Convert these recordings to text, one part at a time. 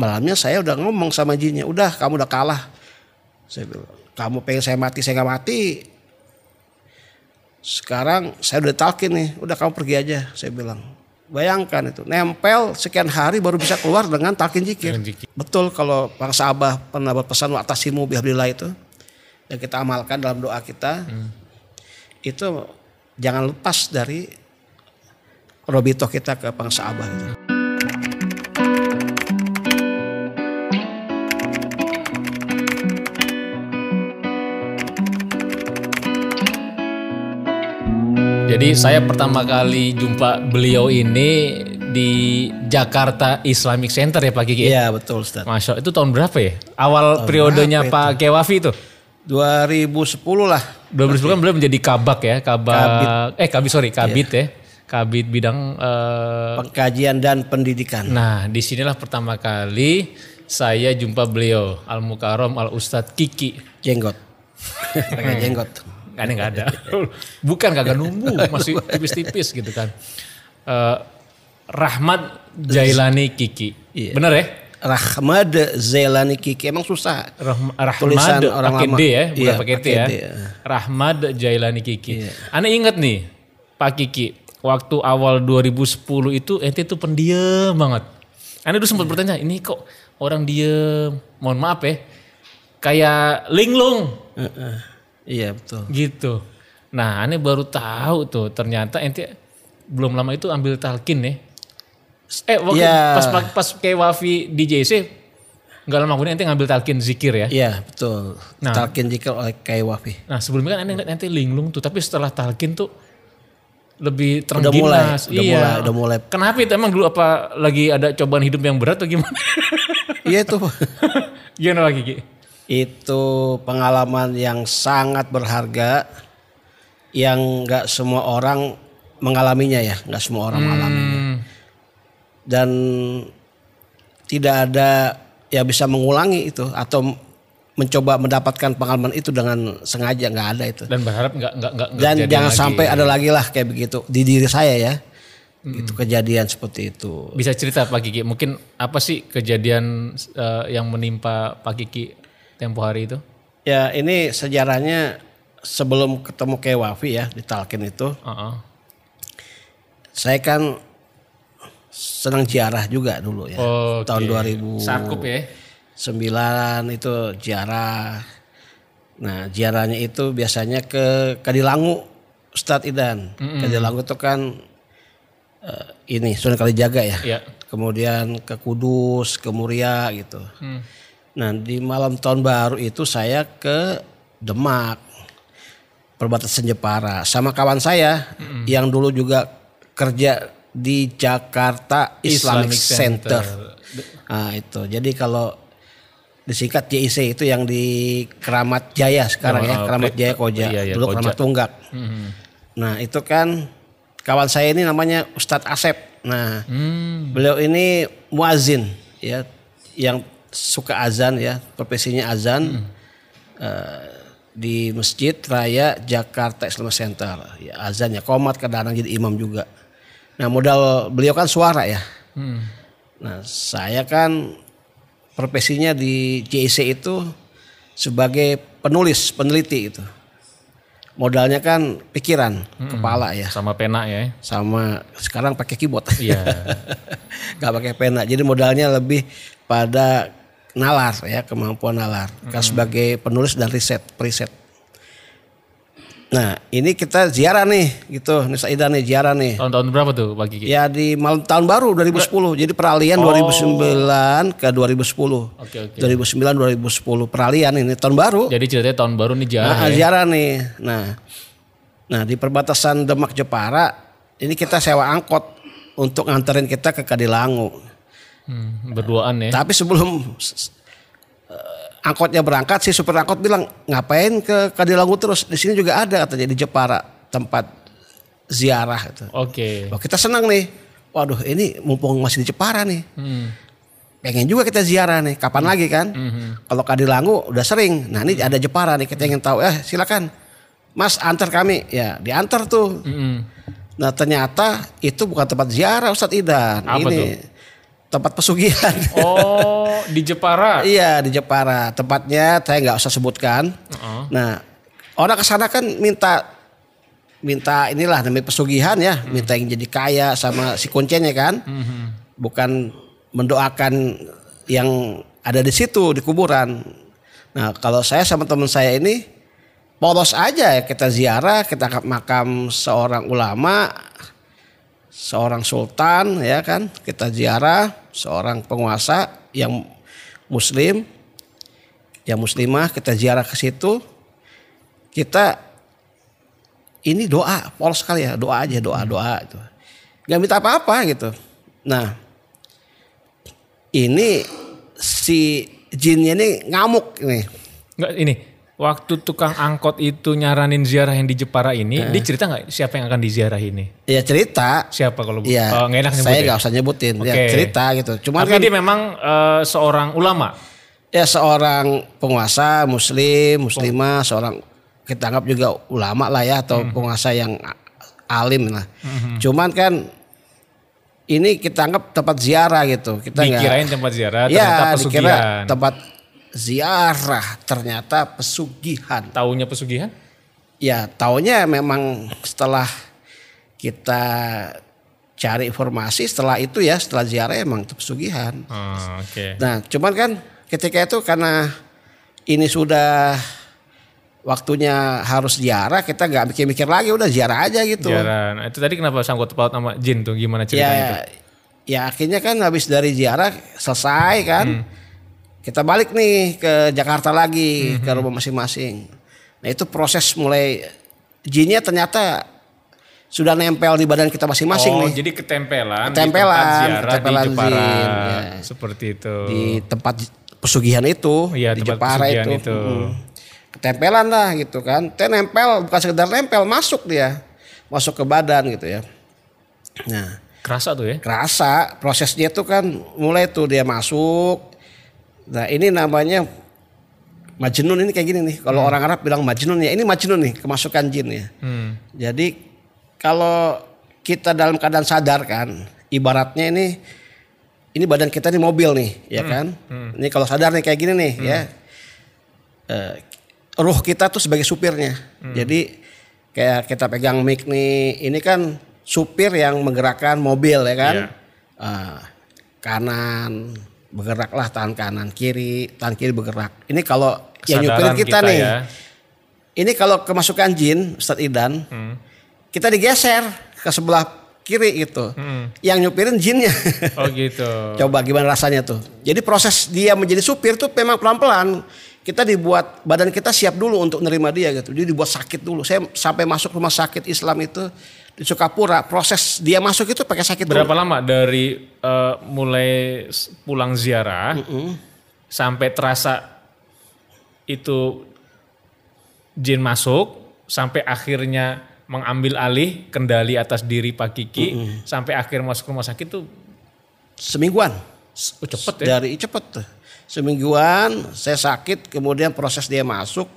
malamnya saya udah ngomong sama jinnya, udah kamu udah kalah. Saya bilang, kamu pengen saya mati, saya nggak mati. Sekarang saya udah talkin nih, udah kamu pergi aja. Saya bilang, bayangkan itu, nempel sekian hari baru bisa keluar dengan talkin jikir. Dengan. Betul kalau Bang Sabah pernah berpesan atasimu bihabillah itu, yang kita amalkan dalam doa kita, itu jangan lepas dari robito kita ke Bang Sabah itu. Jadi saya pertama kali jumpa beliau ini di Jakarta Islamic Center ya Pak Kiki. Iya betul Ustaz. Masya Allah, itu tahun berapa ya? Awal periodenya berapa Pak Kewafi itu. 2010 lah. 2010 kan beliau menjadi kabak ya, kabak eh kabit sorry kabit ya, kabit bidang eh, Pengkajian dan pendidikan. Nah, di sinilah pertama kali saya jumpa beliau Al Mukarrom Al Ustadz Kiki. Jenggot. Pakai jenggot. Kan nggak ada. Bukan kagak numbuh, masih tipis-tipis gitu kan. Eh, Rahmat Jailani Kiki. Iya. Bener ya? Rahmad Zelani Kiki emang susah. Rahm- Rahmat Tulisan orang pakai. D ya, bukan Iya, pakai T pakai ya. D, ya. Rahmat Jailani Kiki. Iya. Anda ingat nih, Pak Kiki, waktu awal 2010 itu ente tuh pendiam banget. Anda dulu Iya. sempat bertanya, ini kok orang diem, mohon maaf ya, kayak linglung Heeh. Iya betul. gitu. Nah, aneh baru tahu tuh ternyata ente belum lama itu ambil talkin ya. Eh, waktu Iya. pas pas kayak Wafi di JC, nggak lama kemudian ente ngambil talkin zikir ya. Iya betul. Nah. Talkin jika oleh Kai Wafi. Nah sebelumnya kan ngeliat ente linglung tuh, tapi setelah talkin tuh lebih Udah mulai, terengginas. udah iya. mulai, udah mulai. Kenapa itu emang dulu apa lagi ada cobaan hidup yang berat atau gimana? Iya itu. gimana lagi Ki? Itu pengalaman yang sangat berharga yang nggak semua orang mengalaminya ya, nggak semua orang mengalaminya. Hmm, Dan tidak ada ya bisa mengulangi itu atau mencoba mendapatkan pengalaman itu dengan sengaja nggak ada itu. dan berharap nggak nggak nggak Dan jangan lagi. sampai ada lagi lah kayak begitu di diri saya ya. Itu kejadian seperti itu. Bisa cerita Pak Kiki, mungkin apa sih kejadian eh, yang menimpa Pak Kiki tempo hari itu? Ya ini sejarahnya sebelum ketemu kayak Wafi ya di Talkin itu, Heeh. saya kan senang ziarah juga dulu ya. Tahun 2009 Sakup ya. itu ziarah. Nah ziarahnya itu biasanya ke Kadilangu, Ustadz Idan. Kadilangu itu kan eh, ini Sunan Kalijaga ya. Iya. Kemudian ke Kudus, ke Muria gitu. Hmm. Nah di malam tahun baru itu saya ke Demak, perbatasan Jepara, sama kawan saya yang dulu juga kerja di Jakarta Islamic, Islamic Center. Center. Nah itu, jadi kalau disingkat JIC itu yang di Keramat Jaya sekarang ya, Oh, Keramat oke. Jaya Koja, Iya, iya, dulu Koja. Keramat Tunggak. Hmm. Nah itu kan kawan saya ini namanya Ustadz Asep. Nah Hmm. Beliau ini muazin ya yang suka azan ya, profesinya azan eh, di Masjid Raya Jakarta Islamic Center. Ya azan ya, komat kadang-kadang jadi imam juga. Nah, modal beliau kan suara ya. Hmm. Nah, saya kan profesinya di JIC itu sebagai penulis, peneliti itu. Modalnya kan pikiran, kepala ya. Sama pena ya. Sama sekarang pakai keyboard. Iya. nggak pakai pena. Jadi modalnya lebih pada nalar ya kemampuan nalar. Kan sebagai penulis dan riset, periset. Nah ini kita ziarah nih gitu, Nisa Ida nih ziarah nih. Tahun-tahun berapa tuh Pak Kiki? Ya di malam tahun baru 2010. Jadi peralihan Oh. 2009 ke 2010. Oke oke. 2009 2010 peralihan ini tahun baru. Jadi ceritanya tahun baru nih jarah Nah, ya. ziarah nih. Nah, nah di perbatasan Demak Jepara ini kita sewa angkot untuk nganterin kita ke Kadilangu. Hmm, berduaan ya. Tapi sebelum eh, angkotnya berangkat, si supir angkot bilang ngapain ke Kadilangu terus? Di sini juga ada katanya di Jepara tempat ziarah. Gitu. Oke. Wah, kita senang nih. Waduh, ini mumpung masih di Jepara nih. Hmm. Pengen juga kita ziarah nih. Kapan lagi kan? Mhm. Kalau Kadilangu udah sering. Nah ini ada Jepara nih. Kita ingin tahu. Eh silakan. Mas antar kami. Ya diantar tuh. Mm-mm. Nah ternyata itu bukan tempat ziarah Ustadz Idan. Apa ini tuh? Tempat pesugihan. Oh, di Jepara. Iya di Jepara. Tempatnya saya nggak usah sebutkan. Heeh. Nah orang ke sana kan minta minta inilah namanya pesugihan ya, minta yang jadi kaya sama si kuncinya kan, bukan mendoakan yang ada di situ di kuburan. Nah kalau saya sama teman saya ini polos aja ya kita ziarah, kita ke makam seorang ulama, seorang sultan ya kan, kita ziarah seorang penguasa yang muslim, yang muslimah kita ziarah ke situ, kita ini doa polos sekali ya doa aja doa doa itu nggak minta apa-apa gitu. Nah ini si jinnya ini ngamuk nih. Enggak ini. Waktu tukang angkot itu nyaranin ziarah yang di Jepara ini, dia cerita nggak siapa yang akan diziarah ini? ya cerita Siapa kalau ya Oh, nggak enak saya nyebut ya? nggak usah nyebutin ya Oke. cerita gitu cuma Tapi kan dia memang eh, seorang ulama. ya seorang penguasa muslim muslimah seorang kita anggap juga ulama lah ya atau Hmm. penguasa yang alim lah cuman kan ini kita anggap tempat ziarah gitu kita nggak Dikirain tempat ziarah, ternyata ya pesugihan. dikira tempat ziarah ternyata pesugihan Taunya pesugihan? ya taunya memang setelah kita cari informasi setelah itu ya setelah ziarah emang itu pesugihan Oh, Oke. Nah, cuman kan ketika itu karena ini sudah waktunya harus ziarah, kita nggak mikir-mikir lagi, udah ziarah aja gitu. Ziarah. Nah, itu tadi kenapa sangkut paut sama jin tuh? Gimana ceritanya itu? Ya, ya akhirnya kan habis dari ziarah selesai kan, Hmm. Kita balik nih ke Jakarta lagi Hmm, ke rumah masing-masing. Nah itu proses mulai jinnya ternyata sudah nempel di badan kita masing-masing oh, nih jadi ketempelan, Ketempelan, di ziarah ketempelan di Jepara. jin, ya. Seperti itu. di tempat pesugihan itu Iya, di tempat Jepara pesugihan itu, itu. Mm. ketempelan lah gitu kan teh nempel bukan sekedar nempel masuk dia masuk ke badan gitu ya nah Kerasa tuh ya? kerasa prosesnya tuh kan mulai tuh dia masuk nah ini namanya majnun ini kayak gini nih kalau orang Arab bilang majnun ya ini majnun nih kemasukan jin ya Hmm. jadi kalau kita dalam keadaan sadar kan, ibaratnya ini ini badan kita ini mobil nih, ya kan? Ini kalau sadar nih kayak gini nih, ya. Eh, ruh kita tuh sebagai supirnya. Jadi kayak kita pegang mic nih, ini kan supir yang menggerakkan mobil ya kan? Iya. Eh, kanan bergeraklah tangan kanan, kiri tangan kiri bergerak. Ini kalau yang nyupirin Kesadaran kita, nih. ya. Ini kalau kemasukan jin, Ustadz Idan, Hmm. kita digeser ke sebelah kiri gitu. Yang nyupirin jinnya. Oh gitu. Coba gimana rasanya tuh. Jadi proses dia menjadi supir tuh memang pelan-pelan. Kita dibuat badan kita siap dulu untuk nerima dia gitu. Jadi dibuat sakit dulu. Saya sampai masuk rumah sakit Islam itu di Sukapura, proses dia masuk itu pakai sakit Berapa dulu. lama dari eh, mulai pulang ziarah sampai terasa itu jin masuk sampai akhirnya mengambil alih kendali atas diri Pak Kiki sampai akhir masuk rumah sakit tuh Semingguan. oh, cepet ya. Dari cepet. Semingguan saya sakit, kemudian proses dia masuk.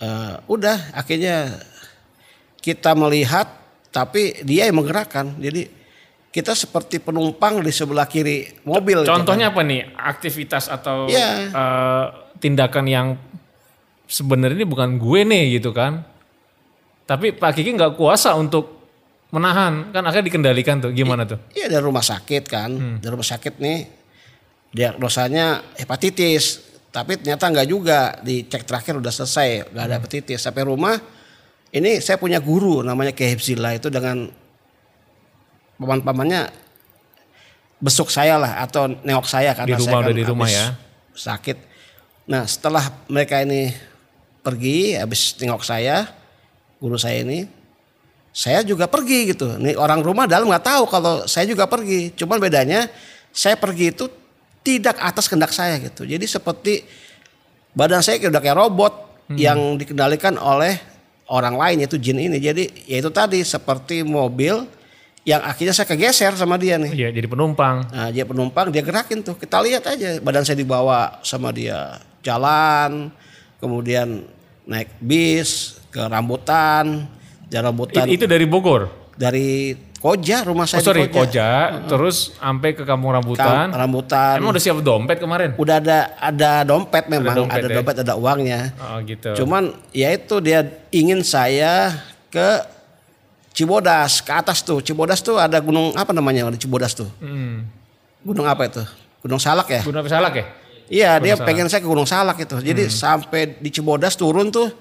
eh, udah akhirnya kita melihat tapi dia yang menggerakkan. Jadi kita seperti penumpang di sebelah kiri mobil. gitu Contohnya apa nih aktivitas atau Iya. eh, tindakan yang sebenarnya ini bukan gue nih gitu kan. Tapi Pak Kiki nggak kuasa untuk menahan kan akhirnya dikendalikan tuh gimana tuh? Iya dari rumah sakit kan, dari rumah sakit nih diagnosanya hepatitis, tapi ternyata nggak juga dicek terakhir udah selesai nggak ada hepatitis. Sampai rumah ini saya punya guru namanya Kiai Hifzillah itu dengan paman-pamannya besuk saya lah atau nengok saya karena Di rumah, saya kan udah di rumah ya. sakit. Nah setelah mereka ini pergi habis nengok saya guru saya ini saya juga pergi gitu. Nih orang rumah dalam nggak tahu kalau saya juga pergi. Cuman bedanya saya pergi itu tidak atas kehendak saya gitu. Jadi seperti badan saya udah kayak robot yang dikendalikan oleh orang lain yaitu jin ini. Jadi yaitu tadi seperti mobil yang akhirnya saya kegeser sama dia nih. Iya jadi penumpang. Nah, dia penumpang dia gerakin tuh. Kita lihat aja badan saya dibawa sama dia jalan, kemudian naik bis ke rambutan, dari rambutan It- itu dari Bogor. dari Koja rumah Oh saya sorry, di Koja. Koja, terus sampai ke Kampung Kam- Rambutan. rambutan. Emang udah siap dompet kemarin? Udah ada ada dompet memang, dompet ada ya? dompet, ada uangnya. Oh gitu. Cuman ya itu dia ingin saya ke Cibodas, ke atas tuh. Cibodas tuh ada gunung apa namanya di Cibodas tuh? Hmm. Gunung apa itu? Gunung Salak ya? Gunung Salak ya? Iya, dia Salak. pengen saya ke Gunung Salak itu. Jadi sampai di Cibodas turun tuh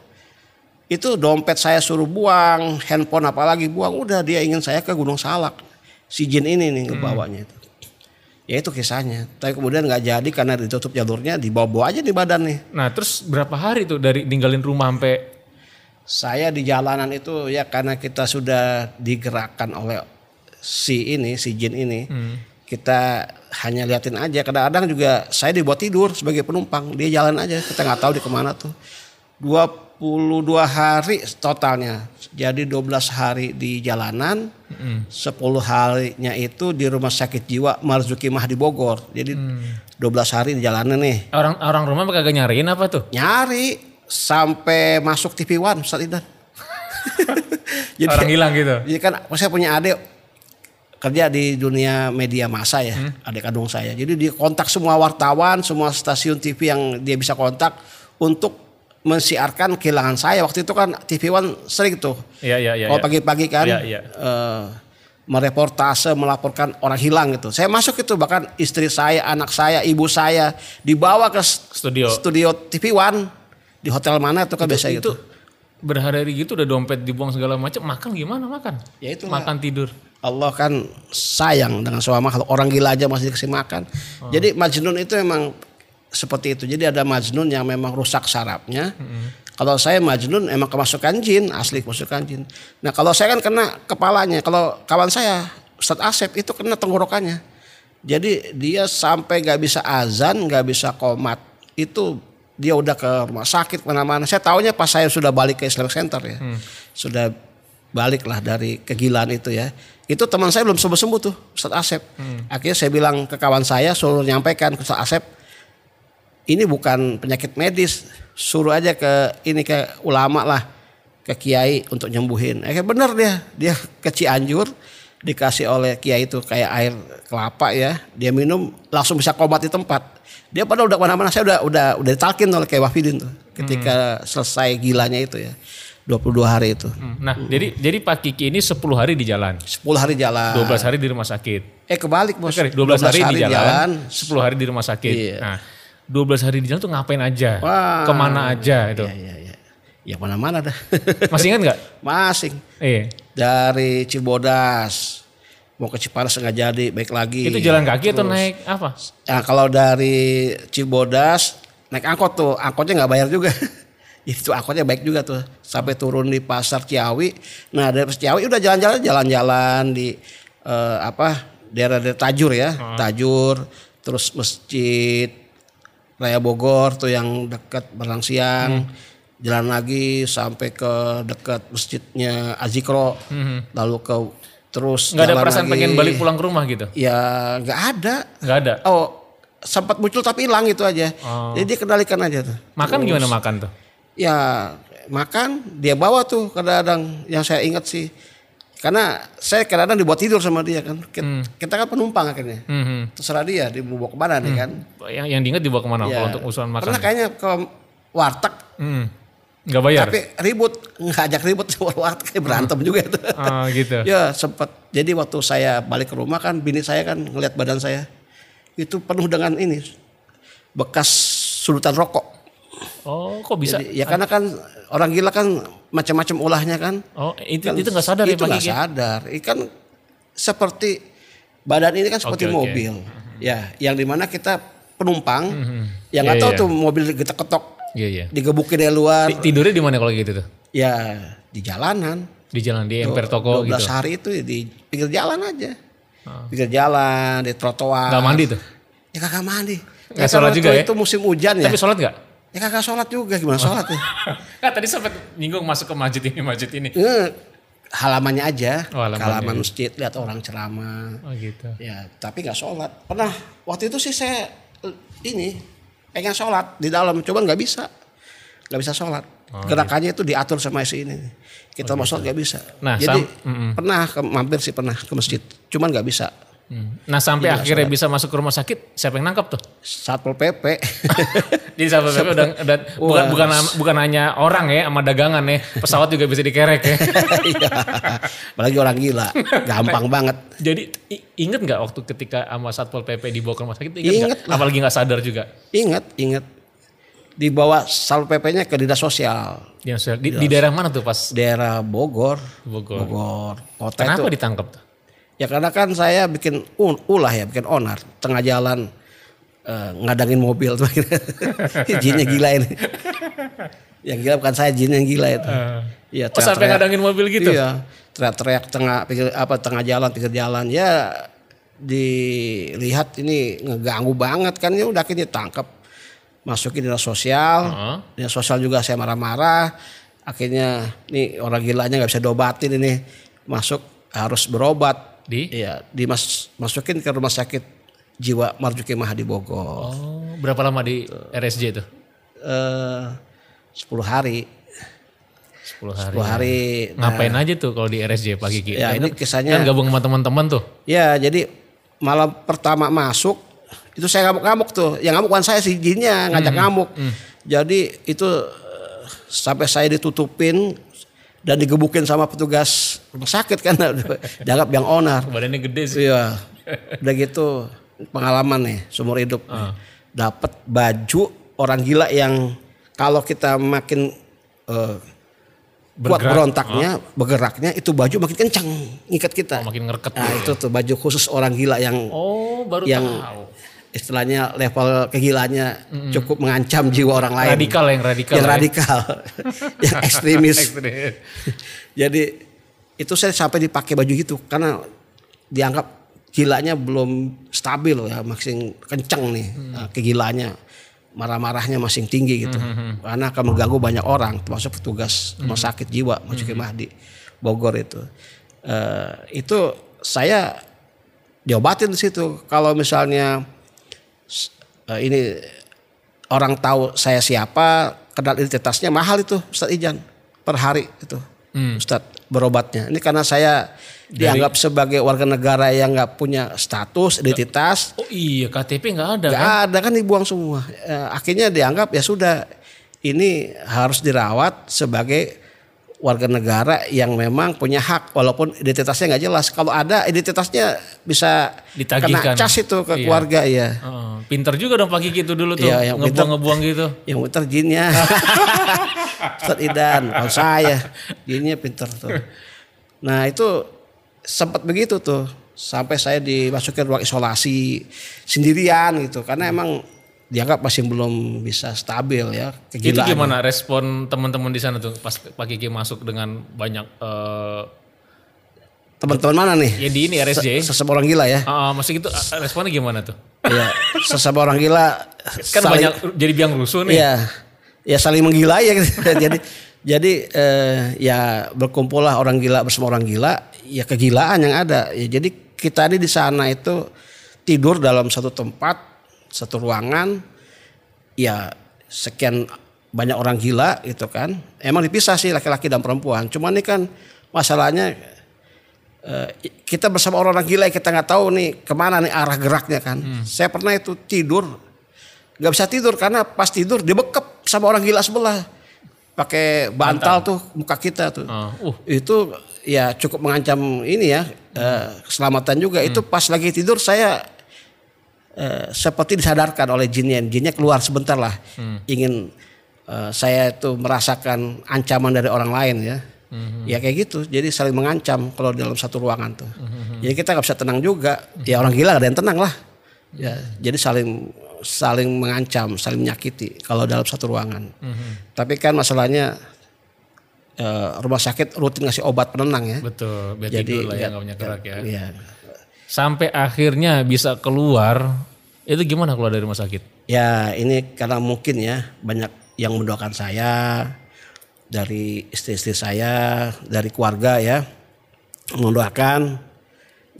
itu dompet saya suruh buang, handphone apalagi buang, udah dia ingin saya ke Gunung Salak. Si Jin ini nih ngebawanya itu. Ya itu kisahnya. Tapi kemudian nggak jadi karena ditutup jalurnya, dibawa-bawa aja di badan nih. Nah terus berapa hari tuh dari ninggalin rumah sampai Saya di jalanan itu ya karena kita sudah digerakkan oleh si ini, si Jin ini. Kita hanya liatin aja. Kadang-kadang juga saya dibuat tidur sebagai penumpang. Dia jalan aja. Kita nggak tahu di ke mana tuh. 22 hari totalnya. Jadi 12 hari di jalanan. 10 harinya itu di rumah sakit jiwa Marzuki Mah di Bogor. Jadi 12 hari di jalanan nih. orang orang rumah kagak nyariin apa tuh? Nyari sampai masuk TV One Ustaz Idan. Jadi, orang hilang gitu. jadi kan saya punya adik kerja di dunia media massa ya, Hmm. adik kandung saya. Jadi dia kontak semua wartawan, semua stasiun TV yang dia bisa kontak untuk mensiarkan kehilangan saya. Waktu itu kan TV One sering tuh. Iya iya iya. Kalau iya. pagi-pagi kan Iya, iya. eh, mereportase melaporkan orang hilang gitu. Saya masuk itu bahkan istri saya, anak saya, ibu saya dibawa ke Studio. studio TV One di hotel mana tuh kan biasa itu gitu. berhari-hari gitu udah dompet dibuang segala macam makan gimana makan Ya itulah. makan tidur Allah kan sayang dengan semua makhluk. Orang gila aja masih dikasih makan. Oh. Jadi Majnun itu memang seperti itu. Jadi ada Majnun yang memang rusak sarafnya. Kalau saya Majnun emang kemasukan jin, asli kemasukan jin. Nah kalau saya kan kena kepalanya. Kalau kawan saya Ustadz Asep itu kena tenggorokannya. Jadi dia sampai gak bisa azan, gak bisa komat. Itu dia udah ke rumah sakit mana-mana. Saya taunya pas saya sudah balik ke Islamic Center ya. Sudah balik lah dari kegilaan itu ya. Itu teman saya belum sembuh-sembuh tuh Ustadz Asep. Akhirnya saya bilang ke kawan saya suruh nyampaikan ke Ustadz Asep. Ini bukan penyakit medis. Suruh aja ke ini ke ulama lah. Ke kiai untuk nyembuhin. Akhirnya bener dia. Dia ke Cianjur. Dikasih oleh kiai itu kayak air kelapa ya. Dia minum langsung bisa komat di tempat. Dia padahal udah ke mana-mana. Saya udah udah udah ditalkin oleh kayak Wafidin tuh. Ketika selesai gilanya itu ya. 22 hari itu. Hmm, nah jadi jadi Pak Kiki ini 10 hari di jalan 10 hari jalan. 12 hari di rumah sakit Eh kebalik bos. Sorry, 12, hari, di jalan, 10 hari di rumah sakit Iya. nah 12 hari di jalan tuh ngapain aja Wah. ke mana aja itu Iya iya iya. Ya mana-mana dah. masih ingat nggak Masing. iya Dari Cibodas mau ke Cipanas nggak jadi, baik lagi. itu jalan kaki atau Terus. naik apa Nah, kalau dari Cibodas naik angkot tuh, angkotnya nggak bayar juga. itu angkotnya baik juga tuh. Sampai turun di pasar Ciawi. Nah dari pasar Ciawi udah jalan-jalan, jalan-jalan di eh, apa daerah-daerah Tajur ya, Tajur, terus masjid Raya Bogor tuh yang dekat Berlang Siang. Jalan lagi sampai ke dekat masjidnya Azikro. Lalu ke terus nggak ada perasaan lagi. pengen balik pulang ke rumah gitu Ya nggak ada. nggak ada Oh, sempat muncul tapi hilang itu aja. Oh. Jadi kendalikan aja tuh. makan Terus, gimana makan tuh Ya makan dia bawa tuh kadang-kadang yang saya ingat sih. Karena saya kadang-kadang dibuat tidur sama dia kan. Kita, kita kan penumpang akhirnya. Hmm, hmm. Terserah dia dia mau bawa ke mana nih kan. yang yang diingat dibawa ke mana Ya. kalau untuk usulan makan Pernah kayaknya ke warteg hmm. nggak bayar tapi ribut ngajak ribut warteg kayak berantem juga itu. Ah, gitu ya sempat. Jadi waktu saya balik ke rumah kan bini saya kan ngeliat badan saya itu penuh dengan ini bekas sudutan rokok. Oh kok bisa Jadi, ya karena kan orang gila kan macam-macam ulahnya kan. oh itu itu nggak sadar ya itu nggak sadar. Ikan seperti badan ini kan seperti oke. mobil. Ya, yang di mana kita penumpang yang Iya, nggak tahu iya. tuh mobil ketok-ketok iya iya digebukin dari luar. Ti- tidurnya di mana kalau gitu tuh Ya di jalanan. di jalan di emper toko 12 gitu hari itu di pinggir jalan aja. Pinggir jalan, di trotoar. nggak mandi tuh Ya kagak mandi. Ya, sholat juga itu, ya? Itu musim hujan ya. tapi sholat nggak Ya kagak sholat juga gimana sholat ya? Kan tadi sempat nyinggung masuk ke masjid ini masjid ini Eh, halamannya aja, Oh, halamannya. halaman masjid lihat orang ceramah. oh gitu Ya, tapi nggak sholat. Pernah waktu itu sih saya ini pengen sholat di dalam, coba nggak bisa. nggak bisa sholat. Gerakannya itu diatur sama si ini. Kita mau sholat nggak bisa. Nah, Jadi sam- pernah ke, mampir sih pernah ke masjid, cuman nggak bisa. Hmm. Nah sampai akhirnya bisa masuk ke rumah sakit, siapa yang nangkap tuh? Satpol pp. Jadi sampai PP udah, udah- bukan, bukan bukan hanya orang ya sama dagangan ya, pesawat juga bisa dikerek ya. Iya. Apalagi orang gila, gampang banget. Jadi inget nggak waktu ketika sama satpol pp dibawa ke rumah sakit? Inget, Inget nggak? Apalagi nggak sadar juga. Ingat, ingat. Dibawa satpol pp-nya ke dinas sosial di, di daerah mana tuh pas daerah Bogor. Bogor? Bogor. Kota Kenapa itu. ditangkap tuh? Ya karena kan saya bikin ulah ya, bikin onar tengah jalan eh, ngadangin mobil tuh. jinnya gila ini. Yang gila bukan saya, jin yang gila itu. Iya, Oh sampai ngadangin mobil gitu? Iya, teriak-teriak tengah apa tengah jalan, pinggir jalan. Ya dilihat ini ngeganggu banget kan ya udah akhirnya tangkap. Masukin dinas sosial. Heeh. Dinas sosial juga saya marah-marah. Akhirnya nih orang gilanya nggak bisa diobatin ini. Masuk harus berobat. Di? Iya, dimas masukin ke rumah sakit jiwa Marzuki Maha di Bogor. Oh, berapa lama di RSJ itu? Eh 10 hari. 10 hari. 10 hari. Nah, Ngapain aja tuh kalau di RSJ pagi gitu? Ya, ini kisahnya- Kan gabung sama teman-teman tuh. Ya, jadi malam pertama masuk itu saya ngamuk-ngamuk tuh. Yang ngamuk bukan saya sih jinnya ngajak ngamuk. Jadi itu eh, sampai saya ditutupin dan digebukin sama petugas rumah sakit kan dianggap yang onar. Badannya gede sih. Iya. Udah gitu pengalaman nih seumur hidup. Dapat baju orang gila yang kalau kita makin kuat Bergerak. berontaknya, bergeraknya itu baju makin kencang ngikat kita. Oh, makin ngereket Nah, itu tuh baju khusus orang gila yang Oh, baru yang tahu. istilahnya level kegilanya cukup mengancam jiwa orang lain. Radikal yang radikal. yang ya. radikal, yang ekstremis. Jadi itu saya sampai dipakai baju gitu karena dianggap gilanya belum stabil loh ya, makin kenceng nih nah, kegilaannya. Marah-marahnya masih tinggi gitu. Karena akan mengganggu banyak orang termasuk petugas rumah sakit jiwa Marzuki Mahdi Bogor itu. Eh, itu saya diobatin di situ. Kalau misalnya eh, ini orang tahu saya siapa, kenal identitasnya mahal itu Ustadz Ijan per hari itu. Ustadz berobatnya. Ini karena saya dianggap sebagai warga negara yang nggak punya status, identitas, Oh iya, KTP nggak ada nggak kan? ada kan dibuang semua. Eh, akhirnya dianggap ya sudah ini harus dirawat sebagai warga negara yang memang punya hak walaupun identitasnya nggak jelas. Kalau ada identitasnya bisa Ditagihkan. kena cas itu ke Iya. keluarga ya. Pinter juga dong pagi gitu dulu tuh, Iya, yang pinter. ngebuang-ngebuang gitu. Yang pinter jinnya. Ustadz Idan, kalau saya jinnya pinter tuh. Nah itu sempat begitu tuh. Sampai saya dimasukin ruang isolasi sendirian gitu. Karena emang dianggap masih belum bisa stabil ya. Itu Kegilaan. gimana respon teman-teman di sana tuh pas Pak Kiki masuk dengan banyak eh Teman-teman mana nih? ya di ini RSJ. Se- Sesama orang gila ya. Ah, masih gitu ah, responnya gimana tuh? Iya, sesama orang gila. Kan saling- banyak jadi biang rusuh nih. Iya, ya saling menggila ya. gitu. jadi jadi eh, ya berkumpullah orang gila bersama orang gila, ya kegilaan yang ada. Ya, jadi kita ini di sana itu tidur dalam satu tempat, satu ruangan, ya sekian banyak orang gila gitu kan. Emang dipisah sih laki-laki dan perempuan. Cuman ini kan masalahnya eh, kita bersama orang-orang gila kita nggak tahu nih ke mana nih arah geraknya kan. Saya pernah itu tidur nggak bisa tidur karena pas tidur dibekep sama orang gila sebelah. Pakai bantal, tuh muka kita tuh. Ah, uh, itu ya cukup mengancam ini ya eh, keselamatan juga. Itu pas lagi tidur saya eh, seperti disadarkan oleh jinnya. Jinnya keluar sebentar lah. Ingin eh, saya itu merasakan ancaman dari orang lain ya. Ya kayak gitu. Jadi saling mengancam kalau dalam satu ruangan tuh. Jadi kita nggak bisa tenang juga. Ya orang gila gak ada yang tenang lah. Ya jadi saling saling mengancam saling menyakiti kalau dalam satu ruangan. Tapi kan masalahnya eh, rumah sakit rutin ngasih obat penenang ya. Betul. Jadi lah ya nggak- nggak punya gerak ya. Iya. Sampai akhirnya bisa keluar. Itu gimana keluar dari rumah sakit? Ya ini karena mungkin ya banyak yang mendoakan saya dari istri-istri saya, dari keluarga ya mendoakan.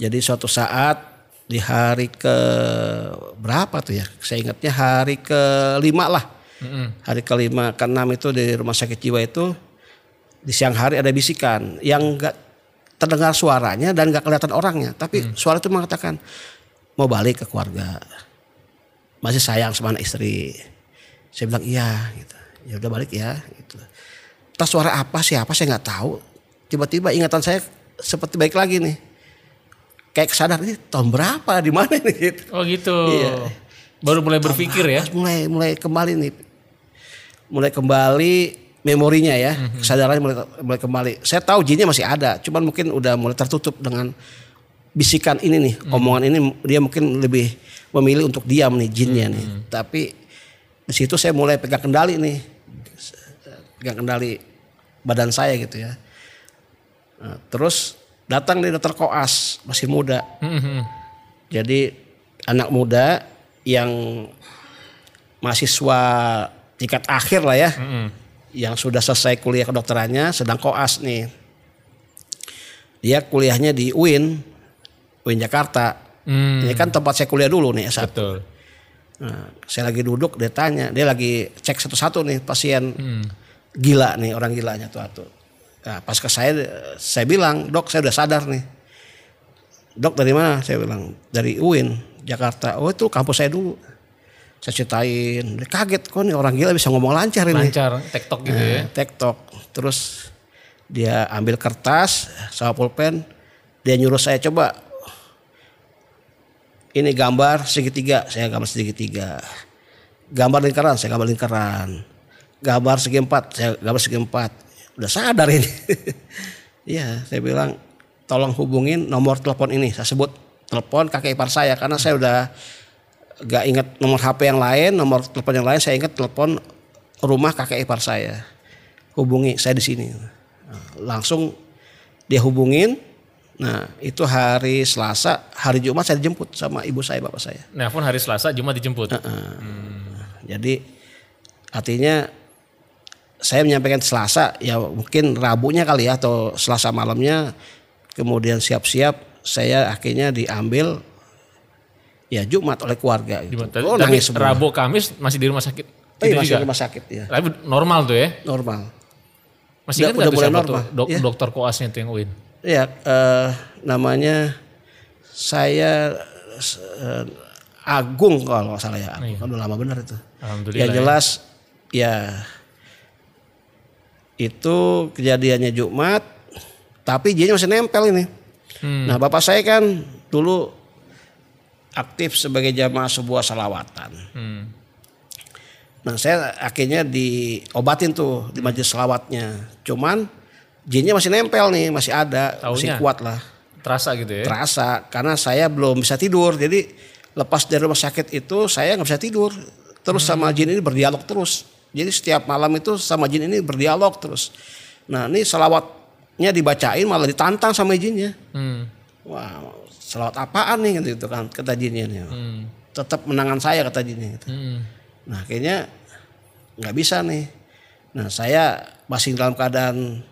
Jadi suatu saat di hari ke berapa tuh ya? Saya ingatnya hari ke lima lah. Hari kelima ke enam itu di rumah sakit jiwa itu di siang hari ada bisikan yang enggak terdengar suaranya dan nggak kelihatan orangnya, tapi suara itu mengatakan mau balik ke keluarga, masih sayang sama anak istri. Saya bilang iya, gitu. ya udah balik ya. Gitu. Terus suara apa siapa saya nggak tahu. Tiba-tiba ingatan saya seperti baik lagi nih. Kayak kesadar ini tahun berapa di mana nih gitu. Oh gitu. Iya. Baru mulai berpikir ya. Mulai mulai kembali nih. Mulai kembali memorinya ya, kesadarannya mulai mulai kembali. Saya tahu jinnya masih ada, cuman mungkin udah mulai tertutup dengan bisikan ini nih, omongan ini dia mungkin lebih memilih untuk diam nih jinnya nih. Tapi di situ saya mulai pegang kendali nih. Pegang kendali badan saya gitu ya. Nah, terus datang nih dokter koas, masih muda. Mhm. Jadi anak muda yang mahasiswa tingkat akhir lah ya, yang sudah selesai kuliah kedokterannya, sedang koas nih. Dia kuliahnya di UIN, UIN Jakarta. Hmm, Ini kan tempat saya kuliah dulu nih S1. betul. Nah, saya lagi duduk, dia tanya, dia lagi cek satu-satu nih pasien Hmm. gila nih, orang gilanya tuh atu. Nah, pas ke saya, saya bilang, dok saya udah sadar nih. Dok dari mana? Saya bilang dari UIN Jakarta. Oh itu kampus saya dulu. Saya ceritain, dia kaget kok nih orang gila bisa ngomong lancar ini. Lancar, tektok gitu ya. Nah, tektok. Terus dia ambil kertas sama pulpen, dia nyuruh saya coba ini gambar segitiga, saya gambar segitiga. Gambar lingkaran, saya gambar lingkaran. Gambar segi empat, saya gambar segi empat. Udah sadar ini. Iya, saya bilang tolong hubungin nomor telepon ini. Saya sebut telepon kakek ipar saya karena saya udah gak ingat nomor HP yang lain, nomor telepon yang lain. Saya ingat telepon rumah kakek ipar saya. Hubungi saya di sini. Langsung dia hubungin. Nah itu hari Selasa, hari Jumat saya dijemput sama ibu saya, bapak saya. Nelfon hari Selasa, Jumat dijemput. Jadi artinya saya menyampaikan Selasa, ya mungkin Rabunya kali ya atau Selasa malamnya, kemudian siap-siap saya akhirnya diambil ya Jumat oleh keluarga. Gitu. Jumat. Oh, tapi nangis semua. Rabu, Kamis masih di rumah sakit. Oh, iya, Gitu masih di rumah sakit ya, Tapi normal tuh ya. normal. Masih Udah- ingat udah mulai siapa normal. tuh? Dok- Iya. Dokter koasnya tuh yang UIN. Ya, eh, namanya saya eh, Agung kalau nggak salah ya. Agung. Kan Udah lama benar itu. Alhamdulillah. Yang ya. jelas ya itu kejadiannya Jumat, tapi dia masih nempel ini. Hmm. Nah bapak saya kan dulu aktif sebagai jamaah sebuah salawatan. Hmm. Nah saya akhirnya diobatin tuh di majelis salawatnya. Cuman jinnya masih nempel nih, masih ada, masih Taunya? kuat lah. Terasa gitu ya. Terasa karena saya belum bisa tidur. Jadi lepas dari rumah sakit itu saya nggak bisa tidur. Terus sama jin ini berdialog terus. Jadi setiap malam itu sama jin ini berdialog terus. Nah ini salawatnya dibacain malah ditantang sama jinnya. Hmm. Wah salawat apaan nih gitu kan kata jinnya nih. Hmm. Tetap menangan saya kata jinnya. Gitu. Hmm. Nah kayaknya nggak bisa nih. Nah saya masih dalam keadaan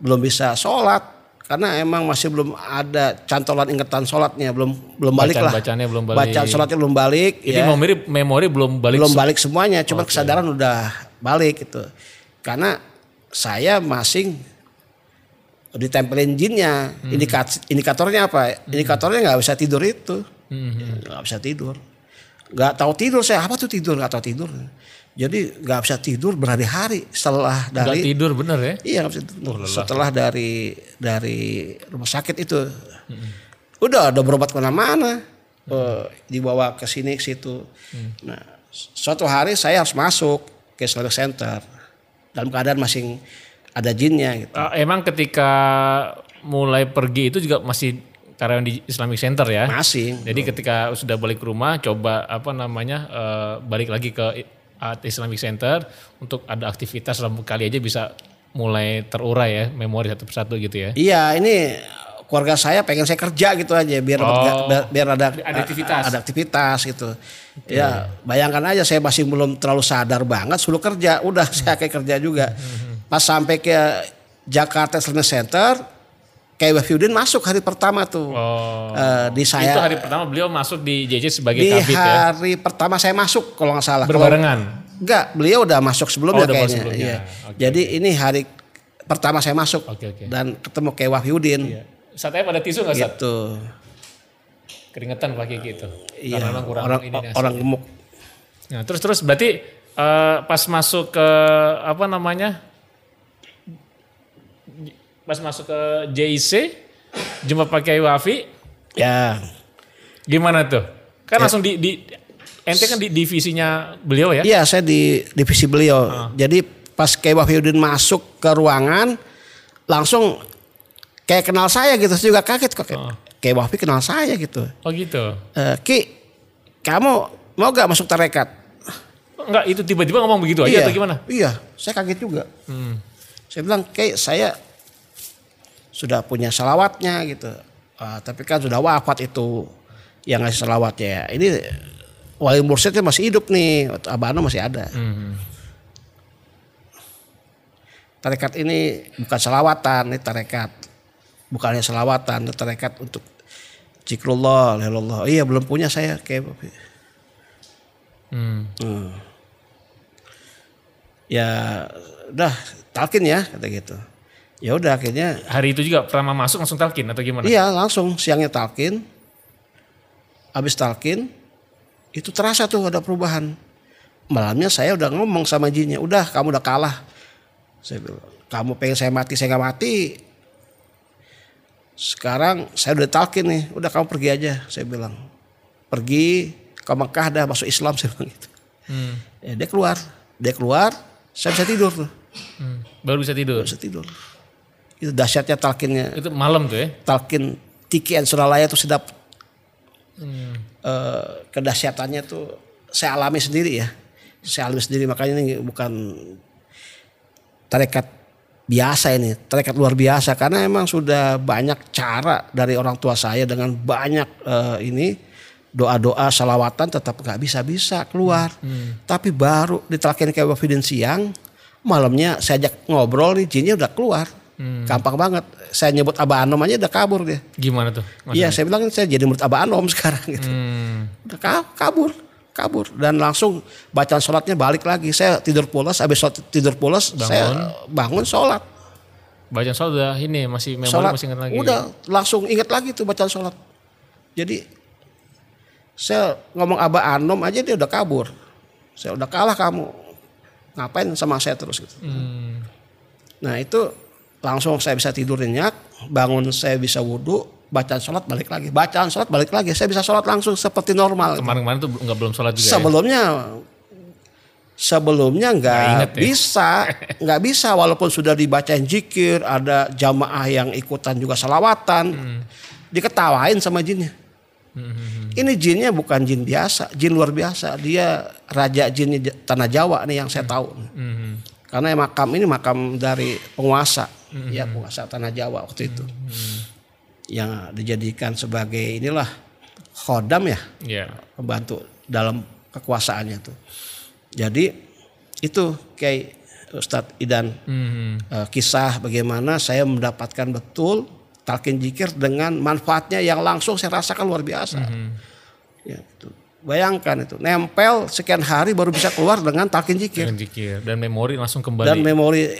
belum bisa sholat karena emang masih belum ada cantolan ingatan sholatnya belum belum balik lah. Bacaan-bacaannya belum balik. Bacaan sholatnya belum balik. Jadi ya. memori memori belum balik. belum balik semuanya, cuma kesadaran udah balik gitu. Karena saya masing ditempelin jinnya. Hmm. Indikat- indikatornya apa? Indikatornya nggak bisa tidur itu. Hmm. nggak bisa tidur nggak tahu tidur saya apa tuh tidur nggak tahu tidur jadi nggak bisa tidur berhari-hari setelah dari tidur bener ya. iya nggak bisa tidur. lelah. setelah dari dari rumah sakit itu. Udah udah berobat ke mana-mana. Eh, dibawa ke sini ke situ. Nah suatu hari saya harus masuk ke Islamic Center. Dalam keadaan masih ada jinnya gitu. Eh, emang ketika mulai pergi itu juga masih karyawan di Islamic Center ya. masih. Jadi ketika sudah balik ke rumah, coba apa namanya eh, balik lagi ke uh, Islamic Center untuk ada aktivitas dalam kali aja bisa mulai terurai ya memori satu persatu gitu ya. Iya ini keluarga saya pengen saya kerja gitu aja biar dapat Oh. ga- biar, ada Ada aktivitas. ada aktivitas gitu. Ya bayangkan aja saya masih belum terlalu sadar banget suruh kerja udah saya kayak kerja juga. Pas sampai ke Jakarta Islamic Center kayak Wahyudin masuk hari pertama tuh. Oh. Eh, di saya Itu hari pertama beliau masuk di JJ sebagai di kabit ya. hari pertama saya masuk kalau nggak salah. Kalau- Berbarengan. Enggak, beliau udah masuk sebelumnya Oh, kayaknya. sebelumnya. Iya. Oke, Jadi ini hari pertama saya masuk Oke oke. dan ketemu kayak Wahyudin Iya. Saat pada tisu nggak saat? gitu. Keringetan pakai gitu. Iya, Karena memang kurang orang ini orang gemuk. Nah, terus terus berarti eh, pas masuk ke apa namanya? Pas masuk ke JIC jumpa pakai Wafi Ya, gimana tuh? Kan langsung di, di ente kan di divisinya beliau ya? Iya, saya di divisi beliau. Ah. Jadi pas kayak Wahyudin masuk ke ruangan, langsung kayak kenal saya gitu. Saya juga kaget kok. Kayak, Ah. kayak Wahfi kenal saya gitu. Oh gitu. Eh, Ki, kamu mau gak masuk tarekat? Enggak, itu tiba-tiba ngomong begitu aja atau gimana? Iya, saya kaget juga. Hmm. Saya bilang, kayak saya sudah punya salawatnya gitu. Ah, tapi kan sudah wafat itu yang ngasih salawatnya. Ini wali mursyidnya masih hidup nih, Abano masih ada. Hmm. tarekat ini bukan salawatan, ini tarekat. Bukannya salawatan, ini tarekat untuk zikrullah, illallah. Iya, belum punya saya kayak Hmm. Hmm. Ya udah talkin ya kata gitu. Ya udah akhirnya Hari itu juga pertama masuk langsung talkin atau gimana? iya langsung siangnya talkin. Habis talkin itu terasa tuh ada perubahan. Malamnya saya udah ngomong sama jinnya, udah kamu udah kalah. Saya bilang, kamu pengen saya mati, saya nggak mati. Sekarang saya udah talkin nih, udah kamu pergi aja, saya bilang. Pergi ke Mekah dah masuk Islam saya bilang gitu. Hmm. Ya, dia keluar, dia keluar, saya bisa tidur tuh, Hmm. Baru bisa tidur. bisa tidur. Itu dahsyatnya talkinnya, Itu malam tuh ya? talkin Tiki and Suralaya tuh sedap. Hmm. Eh, kedahsyatannya tuh saya alami sendiri ya, saya alami sendiri makanya ini bukan tarekat biasa ini, tarekat luar biasa karena emang sudah banyak cara dari orang tua saya dengan banyak eh, ini doa-doa salawatan tetap nggak bisa-bisa keluar. Tapi baru ditalkin kayak Wafidin siang, malamnya saya ajak ngobrol nih jinnya udah keluar. Gampang banget. Saya nyebut Abah Anom aja udah kabur dia. Gimana tuh? Iya, saya bilang saya jadi murid Abah Anom sekarang gitu. Hmm. Udah ka- kabur, kabur dan langsung bacaan sholatnya balik lagi. Saya tidur pulas, habis sholat- tidur pulas saya bangun sholat. Bacaan sholat udah ini masih memori Sholat masih ingat lagi. udah langsung ingat lagi tuh bacaan sholat. Jadi saya ngomong Abah Anom aja dia udah kabur. Saya udah kalah kamu. Ngapain sama saya terus gitu. Hmm. Nah itu langsung saya bisa tidur nyenyak, bangun saya bisa wudhu, bacaan sholat balik lagi, bacaan sholat balik lagi, saya bisa sholat langsung seperti normal. Kemarin-kemarin tuh nggak belum sholat juga ya? Sebelumnya sebelumnya nggak ya? bisa, nggak bisa walaupun sudah dibacain jikir, ada jamaah yang ikutan juga salawatan, Hmm. diketawain sama jinnya. Ini jinnya bukan jin biasa, jin luar biasa. Dia raja jin tanah Jawa nih yang saya tahu. Hmm. Karena makam ini makam dari penguasa, ya penguasa tanah Jawa waktu itu, yang dijadikan sebagai inilah khodam ya, Iya. pembantu dalam kekuasaannya tuh. Jadi itu kayak Ustadz Idan Hmm. eh, kisah bagaimana saya mendapatkan betul talkin jikir dengan manfaatnya yang langsung saya rasakan luar biasa. Ya, itu. Bayangkan itu. Nempel sekian hari baru bisa keluar dengan talkin jikir. Dengan zikir dan memori langsung kembali. dan memori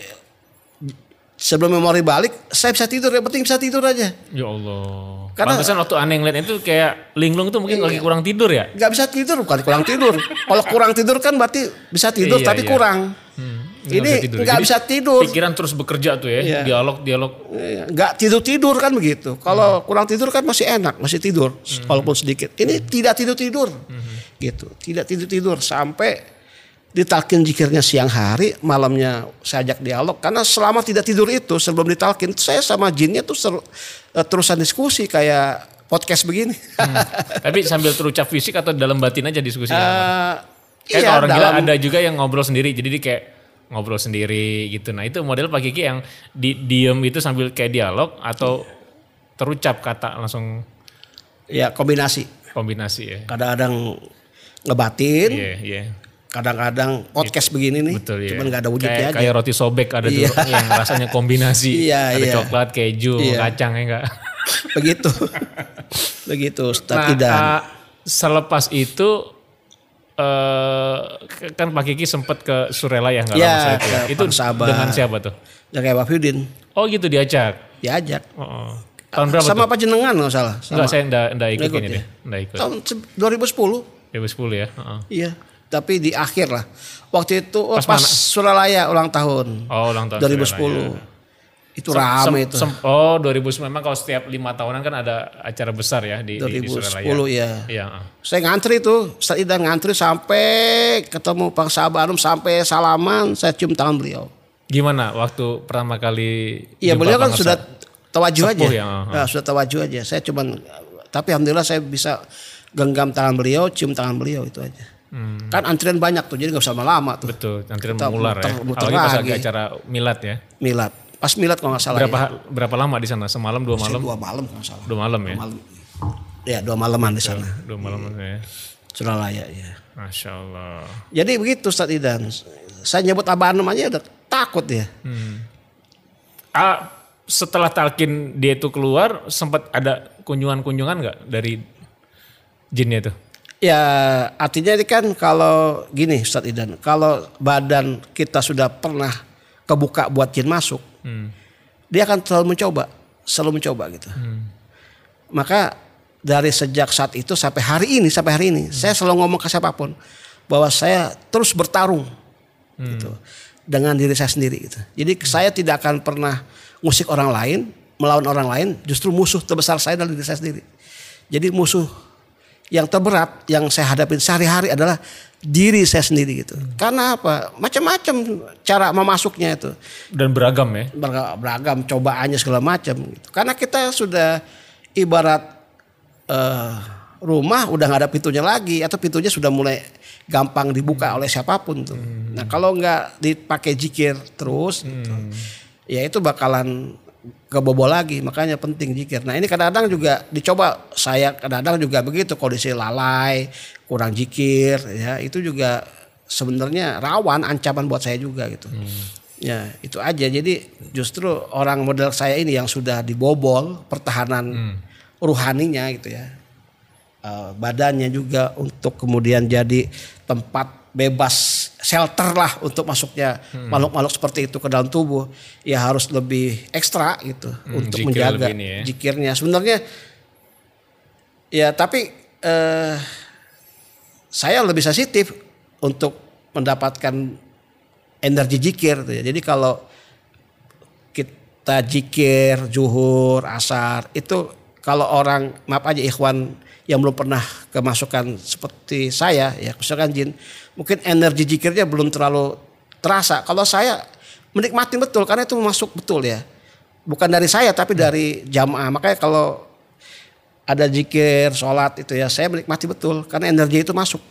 sebelum memori balik saya bisa tidur. Yang penting bisa tidur aja. Ya Allah. Karena- Pantesan waktu aneh ngeliat itu kayak linglung tuh mungkin lagi kurang tidur ya? nggak bisa tidur bukan kurang tidur. Kalau kurang tidur kan berarti bisa tidur Iya, tapi iya. kurang. Hmm, ini nggak bisa tidur. Pikiran terus bekerja tuh ya, Iya. dialog dialog. Iya, nggak tidur tidur kan begitu. Kalau kurang tidur kan masih enak masih tidur walaupun sedikit. Ini tidak tidur tidur. Gitu. Tidak tidur tidur. Sampai ditalkin jikirnya siang hari malamnya saya ajak dialog. Karena selama tidak tidur itu sebelum ditalkin saya sama jinnya tuh ser- eh, terusan diskusi kayak podcast begini. Tapi sambil terucap fisik atau dalam batin aja diskusinya? Eh, Kayak iya, orang gila dalam- ada juga yang ngobrol sendiri, jadi dia kayak ngobrol sendiri gitu. Nah itu model Pak Kiki yang di, diem itu sambil kayak dialog atau terucap kata langsung ya kombinasi kombinasi ya. kadang-kadang ngebatin Iya, iya. kadang-kadang podcast begini nih Betul ya. cuman nggak ada wujudnya kayak, aja kayak roti sobek ada Iya. yang rasanya kombinasi. Iya, ada iya. coklat, keju, Iya. kacang ya enggak. begitu begitu Ustaz Nah, eh, selepas itu eh kan Pak Kiki sempat ke Surelaya nggak Ya, lama saya itu. ya? Itu dengan siapa tuh? Ya kayak Wafidin Oh gitu diajak. diajak. Oh, oh. Tahun berapa Sama tuh? apa jenengan nggak salah. Sama. Enggak, saya enggak, enggak ikut ikut ini ya? deh. Enggak ikut. Tahun se- 2010. 2010 ya. Heeh. Iya. Tapi di akhir lah. Waktu itu oh, Pas pas? Suralaya ulang tahun. Oh, ulang tahun 2010. Surelaya. Itu Sem- rame sem- itu. sem- oh 2009 memang kalau setiap lima tahunan kan ada acara besar ya di, di, di 2010 Surelaya. ya. Iya. ah. Saya ngantri tuh, Idan ngantri sampai ketemu Pak Sahabat Anum sampai salaman, saya cium tangan beliau. Gimana waktu pertama kali? Iya beliau kan sudah Esa? tawajuh aja. Ya, ah, Nah, sudah tawajuh aja. Saya cuman tapi alhamdulillah saya bisa genggam tangan beliau, cium tangan beliau itu aja. Hmm, Kan antrian banyak tuh, jadi nggak usah lama-lama tuh. betul, Kita mengular ya. muter- muter Apalagi pas lagi. acara milad ya. Milad. Pas milad kalau nggak salah Berapa ya. berapa lama di sana? Semalam, dua malam? Dua malam kalau nggak salah. Dua malam ya. Malam. Ya dua malaman di sana. Dua malam ya. Suralaya ya. Masya Allah. Jadi begitu Ustaz Idan. Saya nyebut Abah Anum aja udah takut ya. Ah, setelah talkin dia itu keluar, sempat ada kunjungan-kunjungan nggak dari jinnya itu? Ya artinya ini kan kalau gini Ustaz Idan, kalau badan kita sudah pernah kebuka buat jin masuk, Hmm. dia akan selalu mencoba, selalu mencoba gitu. Maka dari sejak saat itu sampai hari ini, sampai hari ini, saya selalu ngomong ke siapa pun bahwa saya terus bertarung gitu dengan diri saya sendiri gitu. Jadi saya tidak akan pernah ngusik orang lain, melawan orang lain, justru musuh terbesar saya adalah diri saya sendiri. Jadi musuh yang terberat yang saya hadapi sehari-hari adalah diri saya sendiri gitu. Karena apa? Macam-macam cara memasuknya itu Dan beragam ya. berga- beragam cobaannya segala macam gitu. Karena kita sudah ibarat eh, rumah udah nggak ada pintunya lagi atau pintunya sudah mulai gampang dibuka oleh siapa pun tuh. Nah kalau nggak dipakai jikir terus, gitu, ya itu bakalan kebobol lagi. Makanya penting jikir. Nah ini kadang-kadang juga dicoba saya kadang-kadang juga begitu kondisi lalai, kurang jikir, ya itu juga sebenarnya rawan ancaman buat saya juga gitu. Ya itu aja. Jadi justru orang model saya ini yang sudah dibobol pertahanan ruhaninya gitu ya. Eh, badannya juga untuk kemudian jadi tempat bebas shelter lah untuk masuknya makhluk-makhluk seperti itu ke dalam tubuh ya harus lebih ekstra gitu untuk jikir menjaga ya. jikirnya sebenarnya ya tapi eh, saya lebih sensitif untuk mendapatkan energi jikir ya. Jadi kalau kita jikir, zuhur, asar itu kalau orang maaf aja ikhwan yang belum pernah kemasukan seperti saya ya misalkan jin mungkin energi jikirnya belum terlalu terasa. Kalau saya menikmati betul karena itu masuk betul ya. Bukan dari saya tapi dari jamaah. Makanya kalau ada jikir, sholat itu ya saya menikmati betul karena energi itu masuk.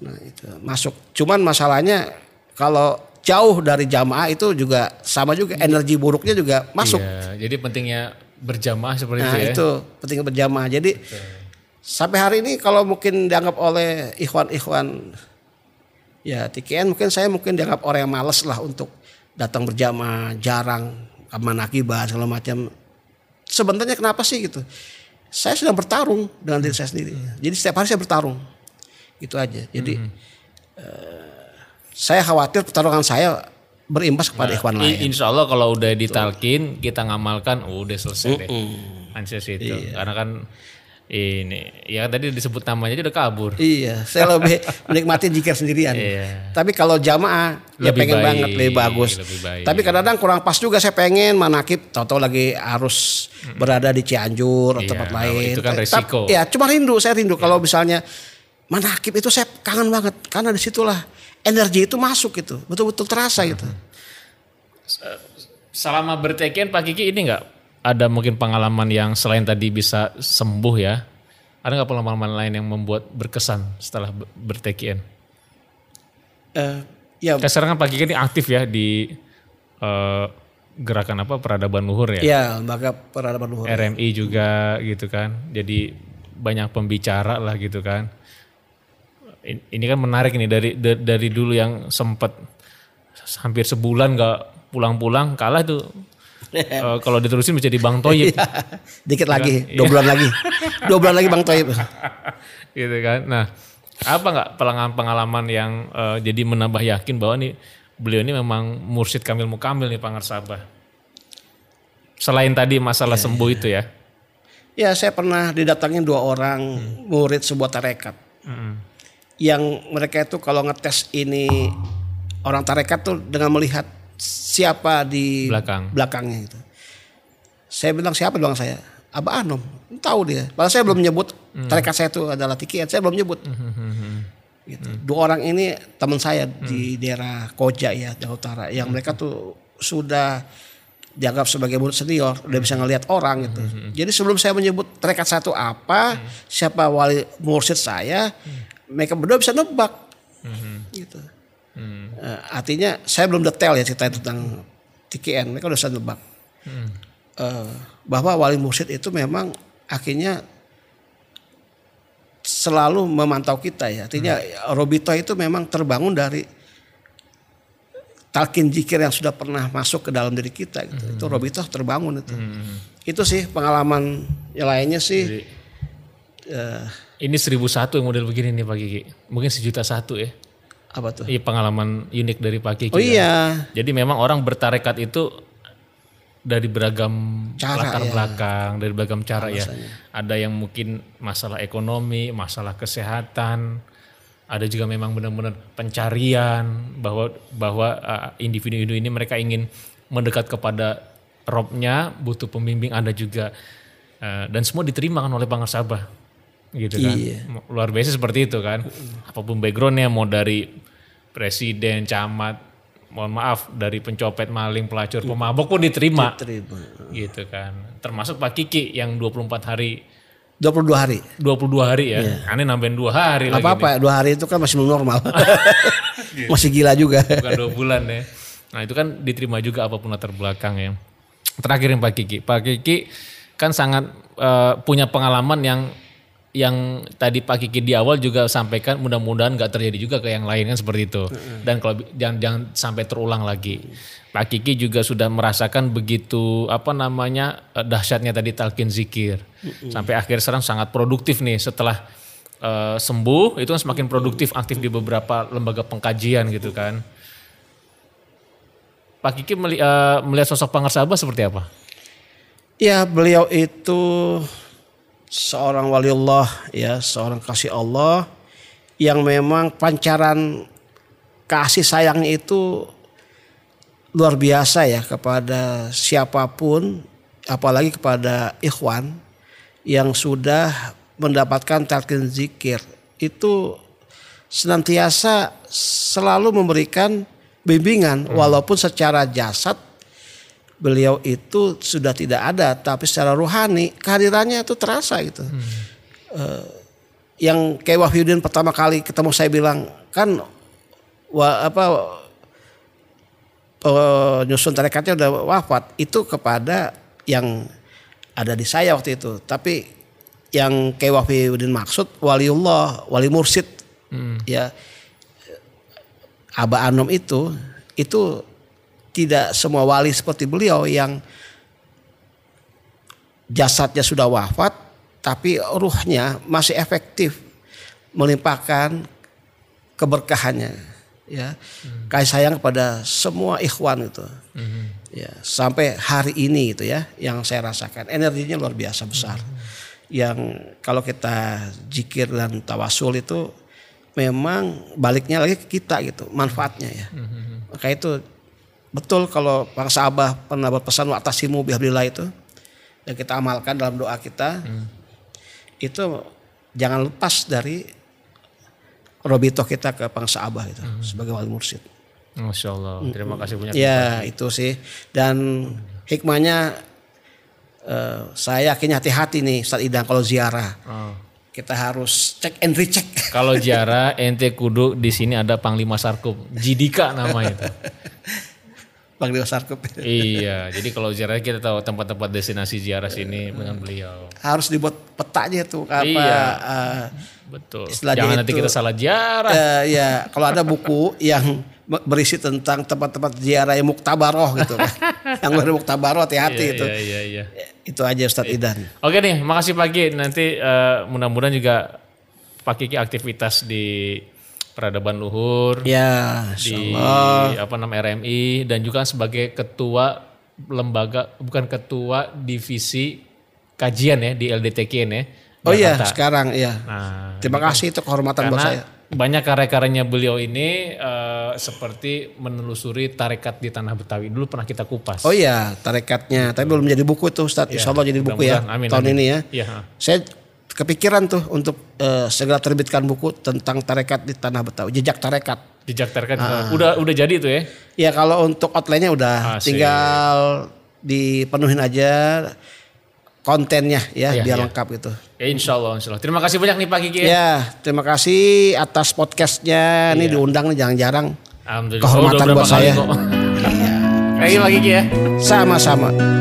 Nah itu masuk. Cuman masalahnya kalau jauh dari jamaah itu juga sama juga energi buruknya juga masuk. Iya, jadi pentingnya berjamaah seperti Nah itu ya. itu penting berjamaah. Jadi sampai hari ini kalau mungkin dianggap oleh ikhwan-ikhwan ya TKN mungkin saya mungkin dianggap orang yang males lah untuk datang berjamaah, jarang manakibah segala macam. Sebenarnya kenapa sih gitu? Saya sedang bertarung dengan diri saya sendiri. Jadi setiap hari saya bertarung. Itu aja. Jadi eh, saya khawatir pertarungan saya berimbas kepada ikhwan I- lain. Insya Allah kalau udah ditalkin kita ngamalkan oh, udah selesai deh. Anses itu. Iya. Karena kan ini ya tadi disebut namanya aja udah kabur. Iya, saya lebih menikmati jikir sendirian. Iya. Tapi kalau jamaah ya Lebih pengen baik, banget lebih bagus. lebih baik. Tapi kadang-kadang kurang pas juga saya pengen manakib tahu-tahu lagi harus berada di Cianjur atau Iya, tempat lain. itu kan Tapi- resiko. Ya, cuma rindu, saya rindu kalau misalnya manakib itu saya kangen banget karena di situlah energi itu masuk gitu, betul-betul terasa gitu. Selama bertekian Pak Kiki ini nggak ada mungkin pengalaman yang selain tadi bisa sembuh ya? Ada nggak pengalaman lain yang membuat berkesan setelah ber- bertekian? Eh, ya, Kan sekarang kan Kiki ini aktif ya di eh, gerakan apa peradaban luhur ya? ya lembaga peradaban luhur. RMI juga gitu kan. Jadi banyak pembicara lah gitu kan. In- Ini kan menarik nih dari da- dari dulu yang sempat hampir sebulan nggak pulang-pulang kalah tuh. Eh, kalau diterusin bisa di Bang Toyib Dikit lagi, Iya. dua bulan lagi. Dua bulan lagi Bang Toib. gitu kan. Nah, Apa nggak pengalaman-pengalaman yang eh, jadi menambah yakin bahwa nih beliau ini memang mursyid Kamil Mukamil nih Pangar Sabah. Selain tadi masalah sembuh itu ya. Ya saya pernah didatangin dua orang murid sebuah tarekat. Mm. Yang mereka itu kalau ngetes ini orang tarekat tuh dengan melihat siapa di Belakang. belakangnya gitu. Saya bilang siapa doang saya? Abah Anom. Tahu dia. Padahal saya belum nyebut tarekat saya itu adalah Tikian. Saya belum nyebut. Gitu. Dua orang ini teman saya di daerah Koja ya, Jawa Utara. Yang mereka tuh sudah dianggap sebagai murid senior, udah bisa ngelihat orang gitu. Jadi sebelum saya menyebut tarekat satu apa, siapa wali mursyid saya, mereka berdua bisa nebak. Gitu. Eh, artinya saya belum detail ya cerita tentang TKN, mereka udah nebak. Eh, bahwa wali mursyid itu memang akhirnya selalu memantau kita ya. Artinya Robito itu memang terbangun dari talkin jikir yang sudah pernah masuk ke dalam diri kita gitu. Itu Robito terbangun itu. Itu sih pengalaman yang lainnya sih Jadi eh, ini 1001 yang model begini nih Pak Kiki. Mungkin sejuta satu ya. Apa tuh? Iya pengalaman unik dari Pak Kiki. Oh kan. iya. Jadi memang orang bertarekat itu dari beragam Cara, latar ya. belakang, dari beragam cara ya. Ada yang mungkin masalah ekonomi, masalah kesehatan, ada juga memang benar-benar pencarian bahwa bahwa uh, individu-individu ini mereka ingin mendekat kepada robnya, butuh pembimbing. Ada juga uh, dan semua diterima kan oleh Pangar Sabah, gitu kan. Iya. Luar biasa seperti itu kan. Apa pun backgroundnya, mau dari presiden, camat, mohon maaf dari pencopet, maling, pelacur, pemabok pun diterima Terima. gitu kan. Termasuk Pak Kiki yang 24 hari 22 hari. 22 hari ya. Aneh nambahin 2 hari Gak lagi apa-apa, dua hari itu kan masih normal. masih gila juga. Bukan 2 bulan ya. Nah, itu kan diterima juga apa pun latar belakang ya. Terakhir yang Pak Kiki. Pak Kiki kan sangat eh, punya pengalaman yang yang tadi Pak Kiki di awal juga sampaikan mudah-mudahan nggak terjadi juga ke yang lain kan seperti itu. Dan kalau jangan jangan sampai terulang lagi. Pak Kiki juga sudah merasakan begitu apa namanya eh, dahsyatnya tadi talqin zikir. Sampai akhir sekarang sangat produktif nih setelah eh, sembuh itu kan semakin produktif aktif di beberapa lembaga pengkajian gitu kan. Pak Kiki meli- eh, melihat sosok Pangar Sabah seperti apa? Ya beliau itu seorang waliullah ya, seorang kasih Allah yang memang pancaran kasih sayangnya itu luar biasa ya kepada siapa pun apalagi kepada ikhwan yang sudah mendapatkan talqin zikir. Itu senantiasa selalu memberikan bimbingan walaupun secara jasad beliau itu sudah tidak ada tapi secara rohani kehadirannya itu terasa gitu. Eh, yang kayak Wahyudin pertama kali ketemu saya bilang kan wa, apa eh, nyusun tarekatnya udah wafat. Itu kepada yang ada di saya waktu itu. Tapi yang kayak Wahyudin maksud waliullah wali mursid ya Aba Anom itu itu tidak semua wali seperti beliau yang jasadnya sudah wafat tapi ruhnya masih efektif melimpahkan keberkahannya ya. Kasih sayang kepada semua ikhwan itu. Ya sampai hari ini itu ya yang saya rasakan. Energinya luar biasa besar. Yang kalau kita jikir dan tawasul itu memang baliknya lagi ke kita gitu manfaatnya ya. Maka itu betul kalau para sahabat pernah berpesan waktasimu bihablillah itu yang kita amalkan dalam doa kita itu jangan lepas dari robito kita ke bangsa abah itu sebagai wali mursyid. Masya Allah. Terima kasih banyak. Ya itu sih dan hikmahnya eh, saya yakin hati-hati nih Ustaz Idang kalau ziarah Oh. kita harus cek and recheck. Kalau ziarah ente kudu di sini ada Panglima Sarkup. Jidika nama itu. Bang Dewa Sarkup. iya, jadi kalau ziarah kita tahu tempat-tempat destinasi ziarah sini dengan beliau. harus dibuat petanya tuh apa Iya. eh, Betul. Jangan nanti itu- kita salah ziarah. Eh, ya kalau ada buku yang berisi tentang tempat-tempat ziarah yang muktabaroh gitu kan. yang benar muktabaroh hati-hati Iya, itu. Iya, iya, iya. Itu aja Ustadz Idan. Oke nih, makasih pagi. Nanti eh, mudah-mudahan juga Pak Kiki aktivitas di peradaban luhur, Ya, di insyaallah. apa namanya RMI dan juga sebagai ketua lembaga bukan ketua divisi kajian ya di LDTKN ya. Oh iya, sekarang iya. Nah, Terima kasih itu kehormatan buat saya. banyak karya-karyanya beliau ini eh, seperti menelusuri tarekat di tanah Betawi. Dulu pernah kita kupas. Oh iya, tarekatnya. Tapi belum jadi buku tuh Ustaz. Insya Allah jadi buku ya. Amin, tahun amin. ini ya. Iya. Saya kepikiran tuh untuk eh, segera terbitkan buku tentang tarekat di tanah Betawi, jejak tarekat. Jejak tarekat Ah. juga. udah udah jadi tuh ya. Ya kalau untuk outline-nya udah, Asik. tinggal dipenuhin aja kontennya ya Iya, biar iya. lengkap gitu. Ya insya Allah, insya Allah. Terima kasih banyak nih Pak Kiki. ya. Ya, terima kasih atas podcastnya. Ini Iya. diundang nih jarang-jarang. Alhamdulillah. Kehormatan Oh, buat saya. kok. Thank you Pak Kiki ya. Sama-sama.